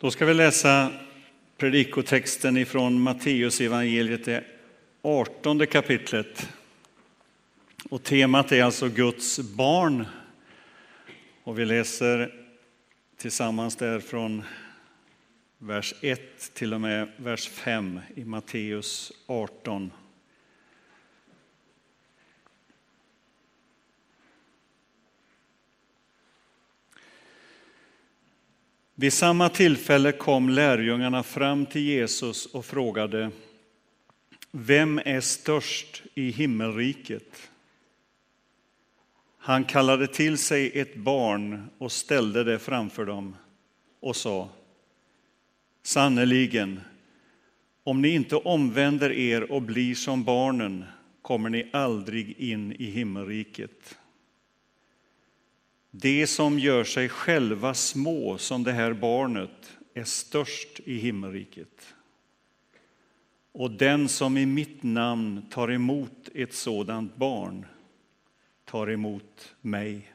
Då ska vi läsa predikotexten ifrån Matteus evangeliet, det 18 kapitlet. Och temat är alltså Guds barn. Och vi läser tillsammans där från vers 1 till och med vers 5 i Matteus 18. Vid samma tillfälle kom lärjungarna fram till Jesus och frågade Vem är störst i himmelriket? Han kallade till sig ett barn och ställde det framför dem och sa Sannerligen, om ni inte omvänder er och blir som barnen kommer ni aldrig in i himmelriket. De som gör sig själva små som det här barnet är störst i himmelriket. Och den som i mitt namn tar emot ett sådant barn tar emot mig.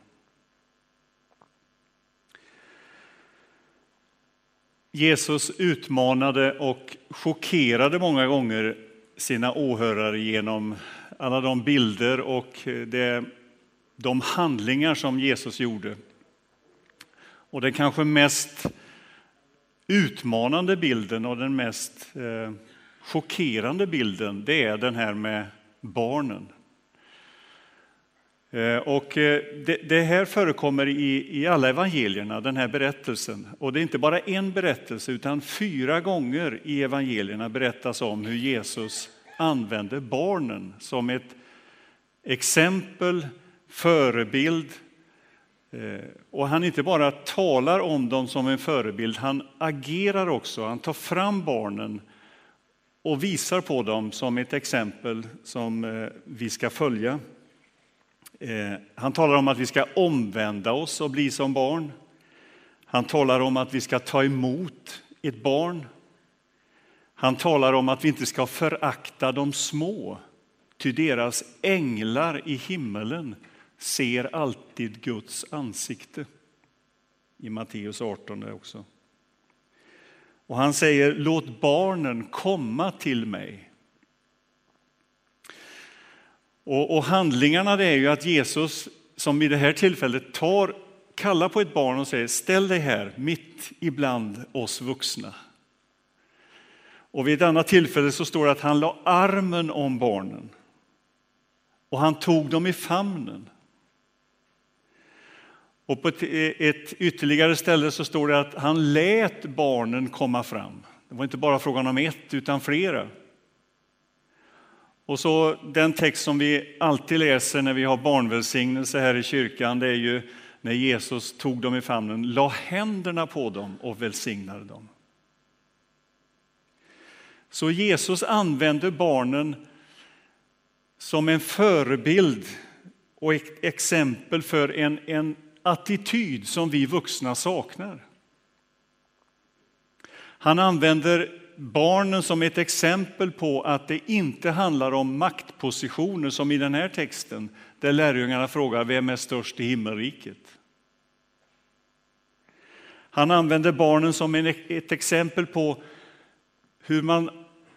Jesus utmanade och chockerade många gånger sina åhörare genom alla de bilder och det de handlingar som Jesus gjorde. Och den kanske mest utmanande bilden och den mest eh, chockerande bilden, det är den här med barnen. Eh, och eh, det, det, här förekommer i, i alla evangelierna, den här berättelsen. Och det är inte bara en berättelse, utan fyra gånger i evangelierna berättas om hur Jesus använde barnen som ett exempel förebild. Eh, och han inte bara talar om dem som en förebild, han agerar också. Han tar fram barnen och visar på dem som ett exempel som eh, vi ska följa. Eh, han talar om att vi ska omvända oss och bli som barn. Han talar om att vi ska ta emot ett barn. Han talar om att vi inte ska förakta de små, ty deras änglar i himmelen ser alltid Guds ansikte. I Matteus 18 också. Och han säger, låt barnen komma till mig. Och, och handlingarna det är ju att Jesus, som i det här tillfället, tar, kallar på ett barn och säger, ställ dig här mitt ibland oss vuxna. Och vid ett annat tillfälle så står det att han la armen om barnen och han tog dem i famnen. Och på ett ytterligare ställe så står det att han lät barnen komma fram. Det var inte bara frågan om ett, utan flera. Och så den text som vi alltid läser när vi har barnvälsignelse här i kyrkan, det är ju när Jesus tog dem i famnen, la händerna på dem och välsignade dem. Så Jesus använde barnen som en förebild och ett exempel för en, en attityd som vi vuxna saknar. Han använder barnen som ett exempel på att det inte handlar om maktpositioner som i den här texten där lärjungarna frågar vem är störst i himmelriket. Han använder barnen som ett exempel på hur man,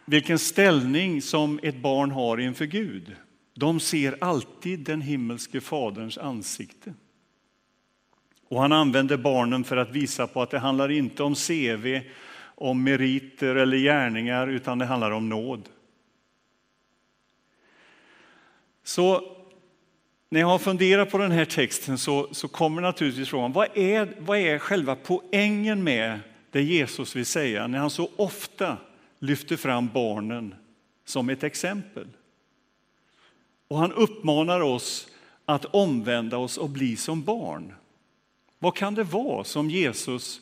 vilken ställning som ett barn har inför Gud. De ser alltid den himmelske Faderns ansikte. Och han använder barnen för att visa på att det handlar inte om CV, om meriter eller gärningar, utan det handlar om nåd. Så när jag har funderat på den här texten så, så kommer naturligtvis frågan, vad är, vad är själva poängen med det Jesus vill säga när han så ofta lyfter fram barnen som ett exempel? Och han uppmanar oss att omvända oss och bli som barn. Vad kan det vara som Jesus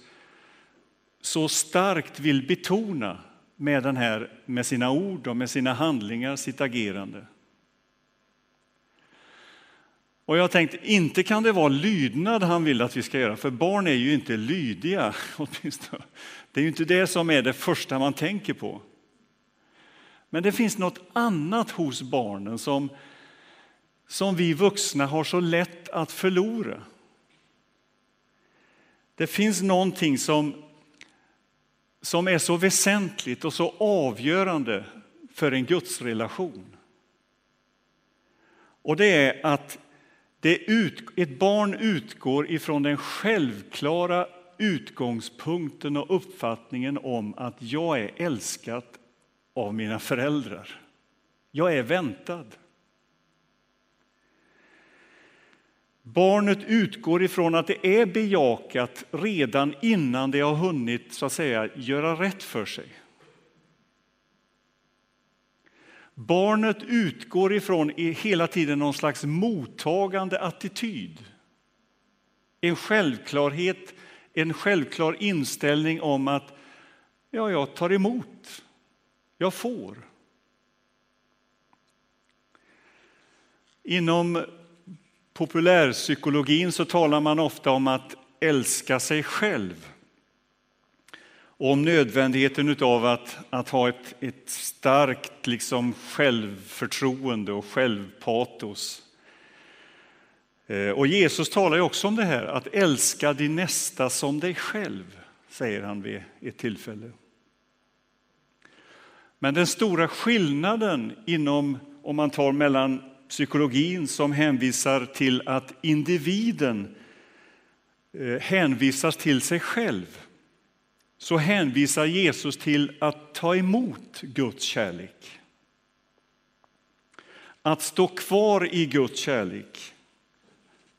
så starkt vill betona med, den här, med sina ord och med sina handlingar, sitt agerande? Och jag tänkte, inte kan det vara lydnad han vill att vi ska göra, för barn är ju inte lydiga. åtminstone. Det är ju inte det som är det första man tänker på. Men det finns något annat hos barnen som, som vi vuxna har så lätt att förlora. Det finns någonting som, som är så väsentligt och så avgörande för en gudsrelation. Och det är att det ut, ett barn utgår ifrån den självklara utgångspunkten och uppfattningen om att jag är älskad av mina föräldrar. Jag är väntad. Barnet utgår ifrån att det är bejakat redan innan det har hunnit så att säga, göra rätt för sig. Barnet utgår ifrån hela tiden någon slags mottagande attityd. En självklarhet, en självklar inställning om att ja, jag tar emot, jag får. Inom populärpsykologin så talar man ofta om att älska sig själv och om nödvändigheten av att, att ha ett, ett starkt liksom självförtroende och självpatos. Eh, och Jesus talar ju också om det här, att älska din nästa som dig själv, säger han vid ett tillfälle. Men den stora skillnaden inom, om man tar mellan psykologin som hänvisar till att individen eh, hänvisas till sig själv så hänvisar Jesus till att ta emot Guds kärlek. Att stå kvar i Guds kärlek.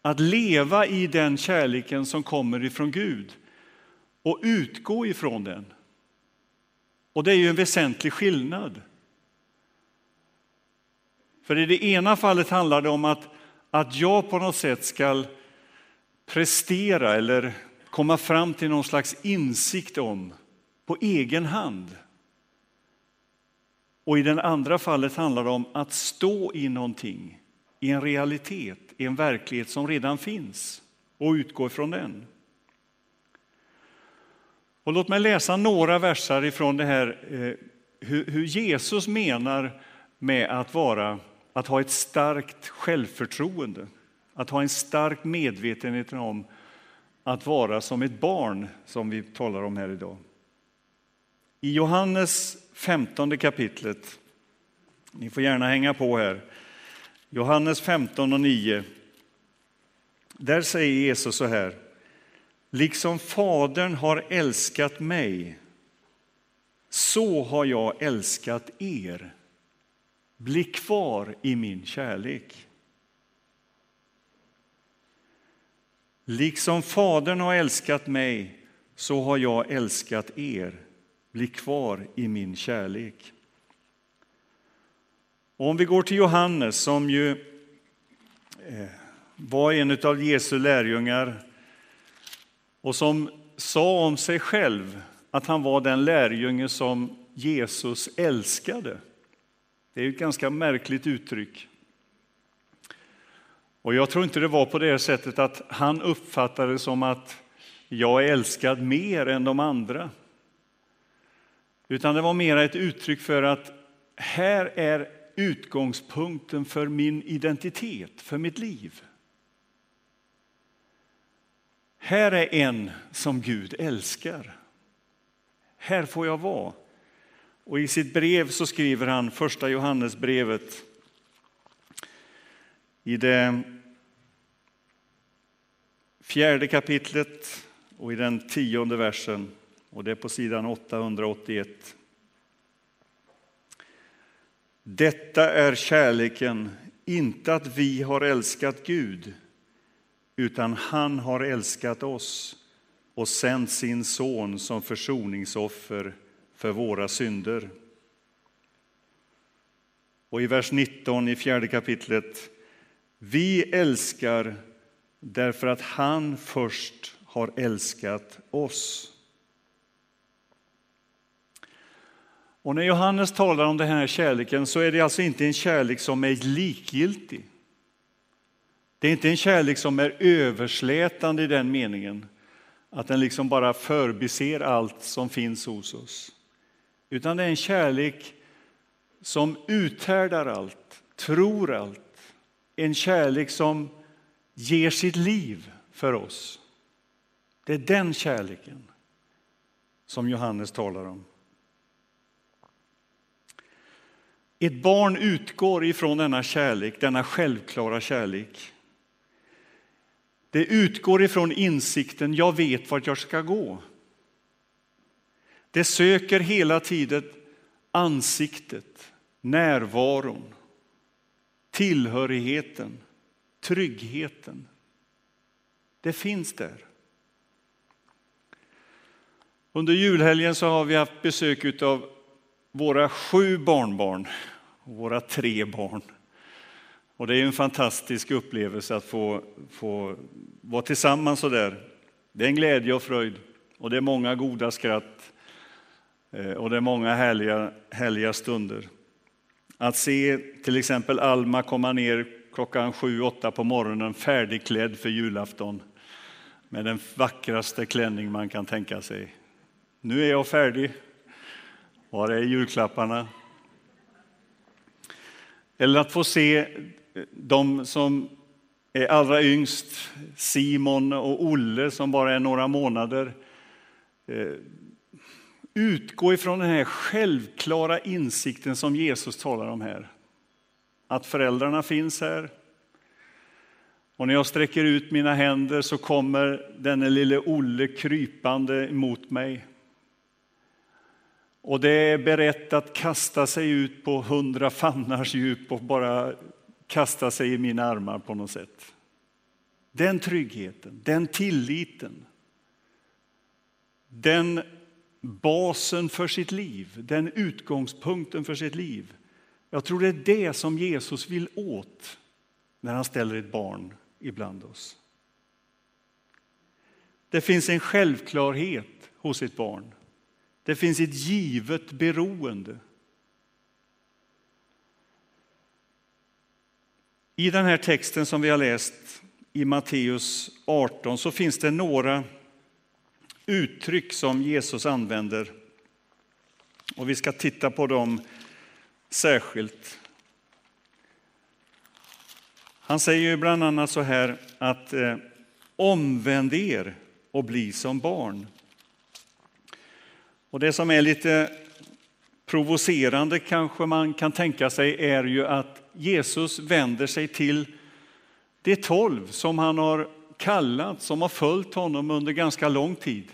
Att leva i den kärleken som kommer ifrån Gud och utgå ifrån den. Och det är ju en väsentlig skillnad. För i det ena fallet handlar det om att, att jag på något sätt ska prestera eller komma fram till någon slags insikt om på egen hand. Och i det andra fallet handlar det om att stå i någonting, i en realitet, i en verklighet som redan finns och utgå ifrån den. Och låt mig läsa några verser ifrån det här, eh, hur Jesus menar med att, vara, att ha ett starkt självförtroende, att ha en stark medvetenhet om att vara som ett barn, som vi talar om här idag. I Johannes 15 kapitlet, ni får gärna hänga på här, Johannes 15 och 9. Där säger Jesus så här, liksom Fadern har älskat mig, så har jag älskat er. Bli kvar i min kärlek. Liksom Fadern har älskat mig, så har jag älskat er. Bli kvar i min kärlek. Om vi går till Johannes, som ju eh, var en av Jesu lärjungar och som sa om sig själv att han var den lärjunge som Jesus älskade. Det är ett ganska märkligt uttryck. Och jag tror inte det var på det sättet att han uppfattade det som att jag är älskad mer än de andra. Utan det var mer ett uttryck för att här är utgångspunkten för min identitet, för mitt liv. Här är en som Gud älskar. Här får jag vara. Och i sitt brev så skriver han, första Johannesbrevet, i det fjärde kapitlet och i den tionde versen, och det är på sidan 881. Detta är kärleken, inte att vi har älskat Gud, utan han har älskat oss och sänt sin son som försoningsoffer för våra synder. Och i vers 19 i fjärde kapitlet vi älskar därför att han först har älskat oss. Och när Johannes talar om den här kärleken så är det alltså inte en kärlek som är likgiltig. Det är inte en kärlek som är överslätande i den meningen att den liksom bara förbiser allt som finns hos oss. Utan det är en kärlek som uthärdar allt, tror allt, en kärlek som ger sitt liv för oss. Det är den kärleken som Johannes talar om. Ett barn utgår ifrån denna kärlek, denna självklara kärlek. Det utgår ifrån insikten, jag vet vart jag ska gå. Det söker hela tiden ansiktet, närvaron, tillhörigheten, tryggheten. Det finns där. Under julhelgen så har vi haft besök av våra sju barnbarn och våra tre barn. Och det är en fantastisk upplevelse att få, få vara tillsammans så där. Det är en glädje och fröjd och det är många goda skratt Eh, och det är många härliga, härliga stunder. Att se till exempel Alma komma ner klockan sju, åtta på morgonen färdigklädd för julafton med den vackraste klänning man kan tänka sig. Nu är jag färdig. Var är julklapparna? Eller att få se de som är allra yngst, Simon och Olle som bara är några månader, eh, utgå ifrån den här självklara insikten som Jesus talar om här. Att föräldrarna finns här. Och när jag sträcker ut mina händer så kommer denne lille Olle krypande mot mig. Och det är berett att kasta sig ut på hundra fannars djup och bara kasta sig i mina armar på något sätt. Den tryggheten, den tilliten, den basen för sitt liv, den utgångspunkten för sitt liv. Jag tror det är det som Jesus vill åt när han ställer ett barn ibland oss. Det finns en självklarhet hos ett barn. Det finns ett givet beroende. I den här texten som vi har läst i Matteus 18 så finns det några uttryck som Jesus använder. Och vi ska titta på dem särskilt. Han säger ju bland annat så här att eh, omvänd er och bli som barn. Och det som är lite provocerande kanske man kan tänka sig är ju att Jesus vänder sig till de tolv som han har kallat, som har följt honom under ganska lång tid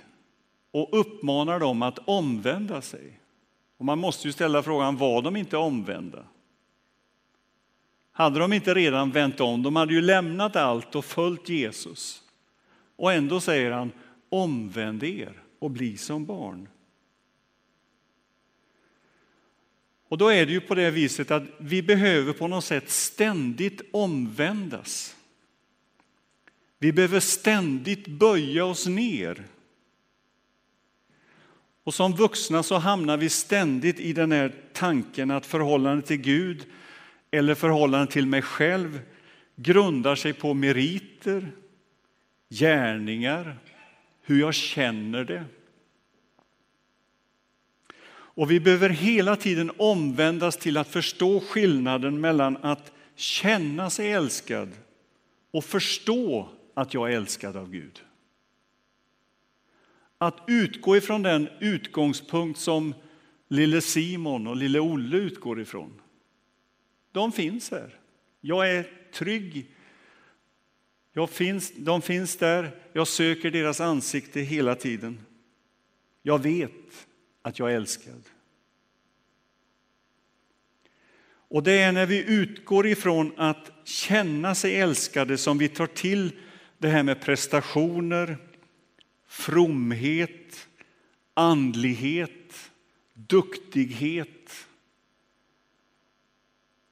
och uppmanar dem att omvända sig. Och man måste ju ställa frågan, var de inte omvända? Hade de inte redan vänt om? De hade ju lämnat allt och följt Jesus. Och ändå säger han, omvänd er och bli som barn. Och då är det ju på det viset att vi behöver på något sätt ständigt omvändas. Vi behöver ständigt böja oss ner. Och som vuxna så hamnar vi ständigt i den här tanken att förhållandet till Gud eller förhållandet till mig själv grundar sig på meriter, gärningar, hur jag känner det. Och vi behöver hela tiden omvändas till att förstå skillnaden mellan att känna sig älskad och förstå att jag är älskad av Gud. Att utgå ifrån den utgångspunkt som lille Simon och lille Olle utgår ifrån. De finns här. Jag är trygg. Jag finns, de finns där. Jag söker deras ansikte hela tiden. Jag vet att jag är älskad. Och det är när vi utgår ifrån att känna sig älskade som vi tar till det här med prestationer, fromhet, andlighet, duktighet.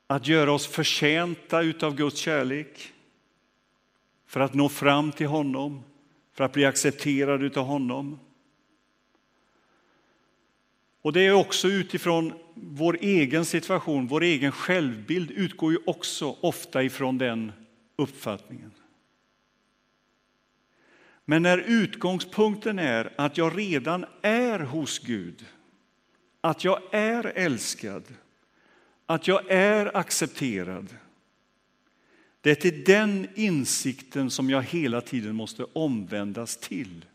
Att göra oss förtjänta av Guds kärlek för att nå fram till honom, för att bli accepterad av honom. Och det är också utifrån vår egen situation, vår egen självbild utgår ju också ofta ifrån den uppfattningen. Men när utgångspunkten är att jag redan är hos Gud, att jag är älskad, att jag är accepterad. Det är till den insikten som jag hela tiden måste omvändas till.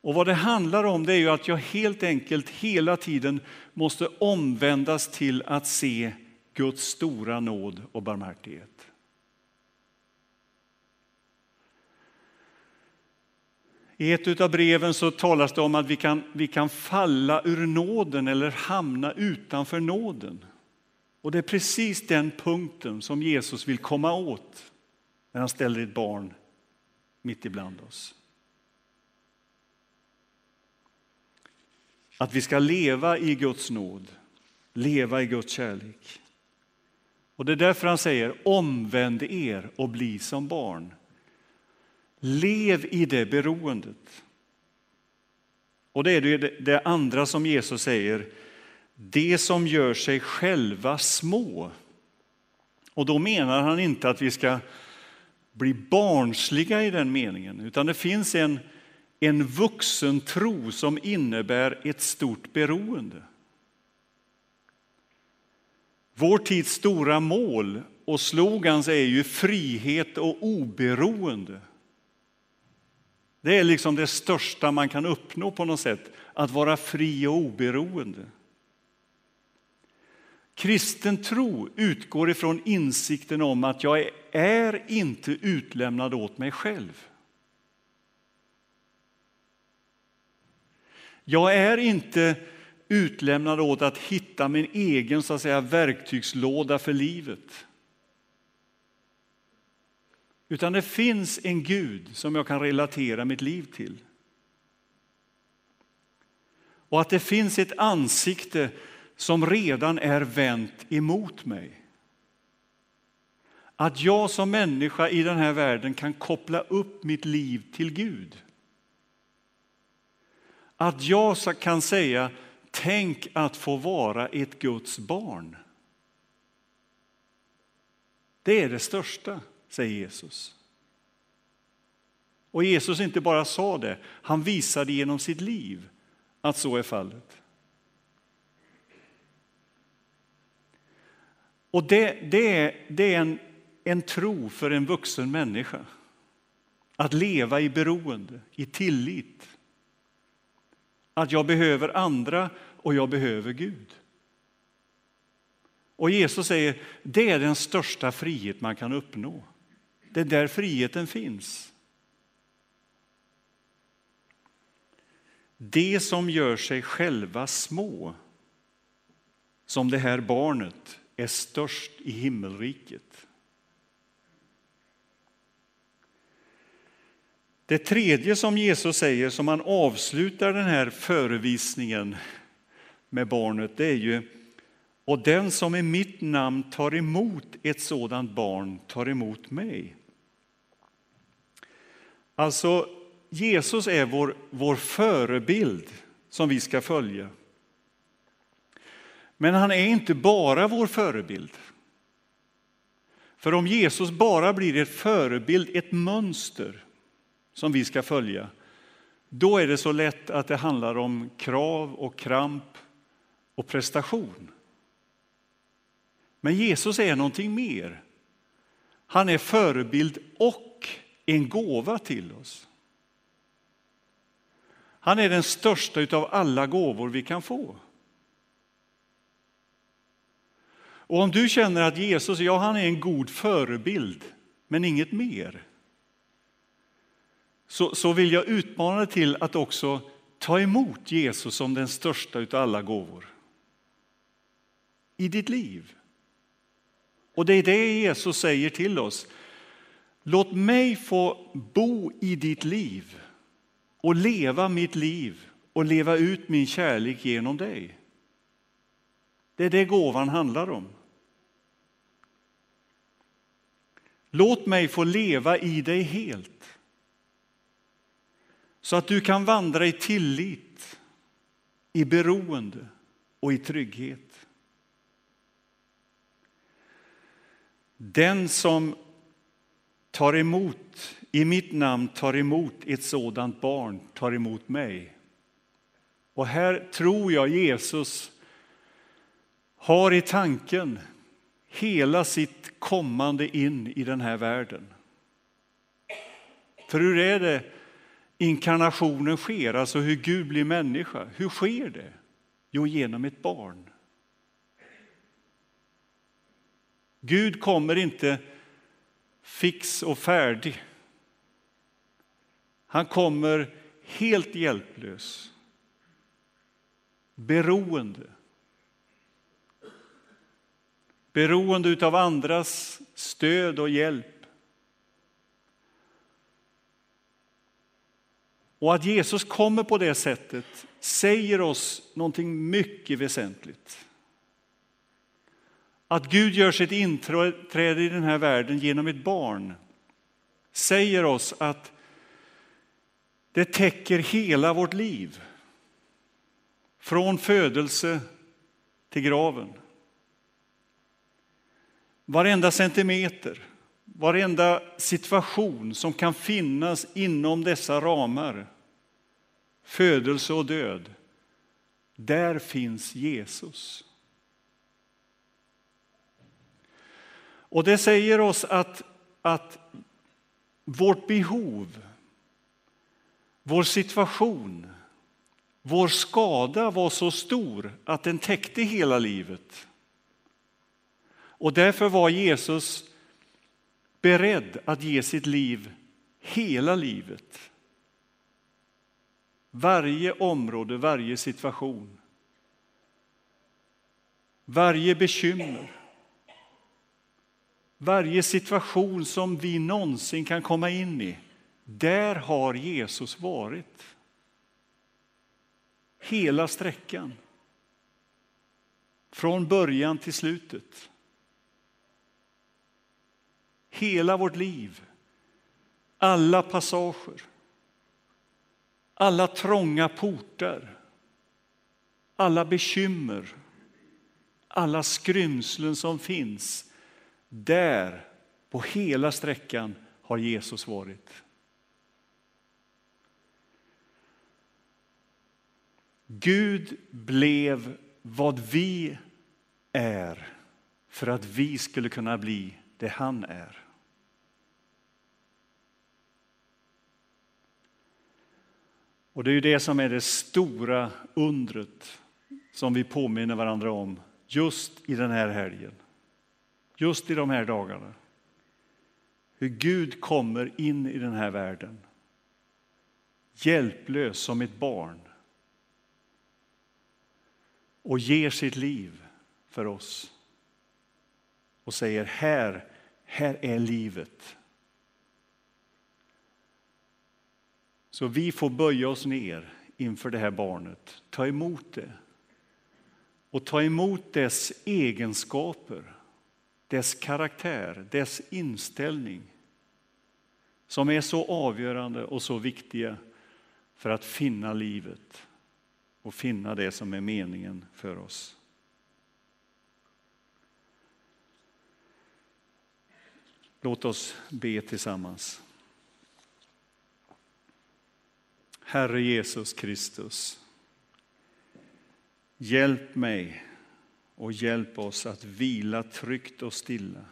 Och vad det handlar om det är ju att jag helt enkelt hela tiden måste omvändas till att se Guds stora nåd och barmhärtighet. I ett av breven så talas det om att vi kan, vi kan falla ur nåden eller hamna utanför nåden. Och det är precis den punkten som Jesus vill komma åt när han ställer ett barn mitt ibland oss. Att vi ska leva i Guds nåd, leva i Guds kärlek. Och det är därför han säger omvänd er och bli som barn. Lev i det beroendet. Och det är det, andra som Jesus säger, det som gör sig själva små. Och då menar han inte att vi ska bli barnsliga i den meningen, utan det finns en, en vuxen tro som innebär ett stort beroende. Vår tids stora mål och slogans är ju frihet och oberoende. Det är liksom det största man kan uppnå på något sätt, att vara fri och oberoende. Kristen tro utgår ifrån insikten om att jag är inte utlämnad åt mig själv. Jag är inte utlämnad åt att hitta min egen så att säga, verktygslåda för livet. Utan det finns en Gud som jag kan relatera mitt liv till. Och att det finns ett ansikte som redan är vänt emot mig. Att jag som människa i den här världen kan koppla upp mitt liv till Gud. Att jag kan säga, tänk att få vara ett Guds barn. Det är det största säger Jesus. Och Jesus inte bara sa det, han visade genom sitt liv att så är fallet. Och det, det är, det är en, en tro för en vuxen människa. Att leva i beroende, i tillit. Att jag behöver andra och jag behöver Gud. Och Jesus säger det är den största frihet man kan uppnå. Det är där friheten finns. Det som gör sig själva små, som det här barnet, är störst i himmelriket. Det tredje som Jesus säger, som han avslutar den här förevisningen med barnet, det är ju och den som i mitt namn tar emot ett sådant barn tar emot mig. Alltså, Jesus är vår, vår förebild som vi ska följa. Men han är inte bara vår förebild. För om Jesus bara blir ett förebild, ett mönster som vi ska följa, då är det så lätt att det handlar om krav och kramp och prestation. Men Jesus är någonting mer. Han är förebild och en gåva till oss. Han är den största av alla gåvor vi kan få. Och om du känner att Jesus ja, han är en god förebild, men inget mer, så, så vill jag utmana dig till att också ta emot Jesus som den största av alla gåvor i ditt liv. Och det är det Jesus säger till oss. Låt mig få bo i ditt liv och leva mitt liv och leva ut min kärlek genom dig. Det är det gåvan handlar om. Låt mig få leva i dig helt så att du kan vandra i tillit, i beroende och i trygghet. Den som tar emot, i mitt namn tar emot ett sådant barn, tar emot mig. Och här tror jag Jesus har i tanken hela sitt kommande in i den här världen. För hur är det inkarnationen sker, alltså hur Gud blir människa. Hur sker det? Jo, genom ett barn. Gud kommer inte fix och färdig. Han kommer helt hjälplös, beroende. Beroende av andras stöd och hjälp. Och att Jesus kommer på det sättet säger oss någonting mycket väsentligt. Att Gud gör sitt inträde i den här världen genom ett barn säger oss att det täcker hela vårt liv. Från födelse till graven. Varenda centimeter, varenda situation som kan finnas inom dessa ramar, födelse och död, där finns Jesus. Och det säger oss att, att vårt behov, vår situation, vår skada var så stor att den täckte hela livet. Och därför var Jesus beredd att ge sitt liv hela livet. Varje område, varje situation. Varje bekymmer. Varje situation som vi någonsin kan komma in i, där har Jesus varit. Hela sträckan. Från början till slutet. Hela vårt liv, alla passager, alla trånga portar, alla bekymmer, alla skrymslen som finns där, på hela sträckan, har Jesus varit. Gud blev vad vi är för att vi skulle kunna bli det han är. Och det är ju det som är det stora undret som vi påminner varandra om just i den här helgen just i de här dagarna. Hur Gud kommer in i den här världen, hjälplös som ett barn. Och ger sitt liv för oss. Och säger här, här är livet. Så vi får böja oss ner inför det här barnet, ta emot det. Och ta emot dess egenskaper dess karaktär, dess inställning som är så avgörande och så viktiga för att finna livet och finna det som är meningen för oss. Låt oss be tillsammans. Herre Jesus Kristus, hjälp mig och hjälp oss att vila tryggt och stilla,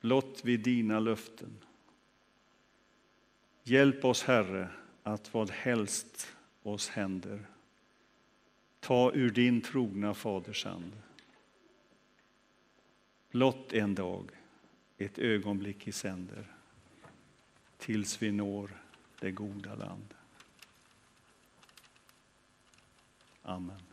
blott vid dina löften. Hjälp oss, Herre, att vad helst oss händer ta ur din trogna faders hand. Blott en dag, ett ögonblick i sänder tills vi når det goda land. Amen.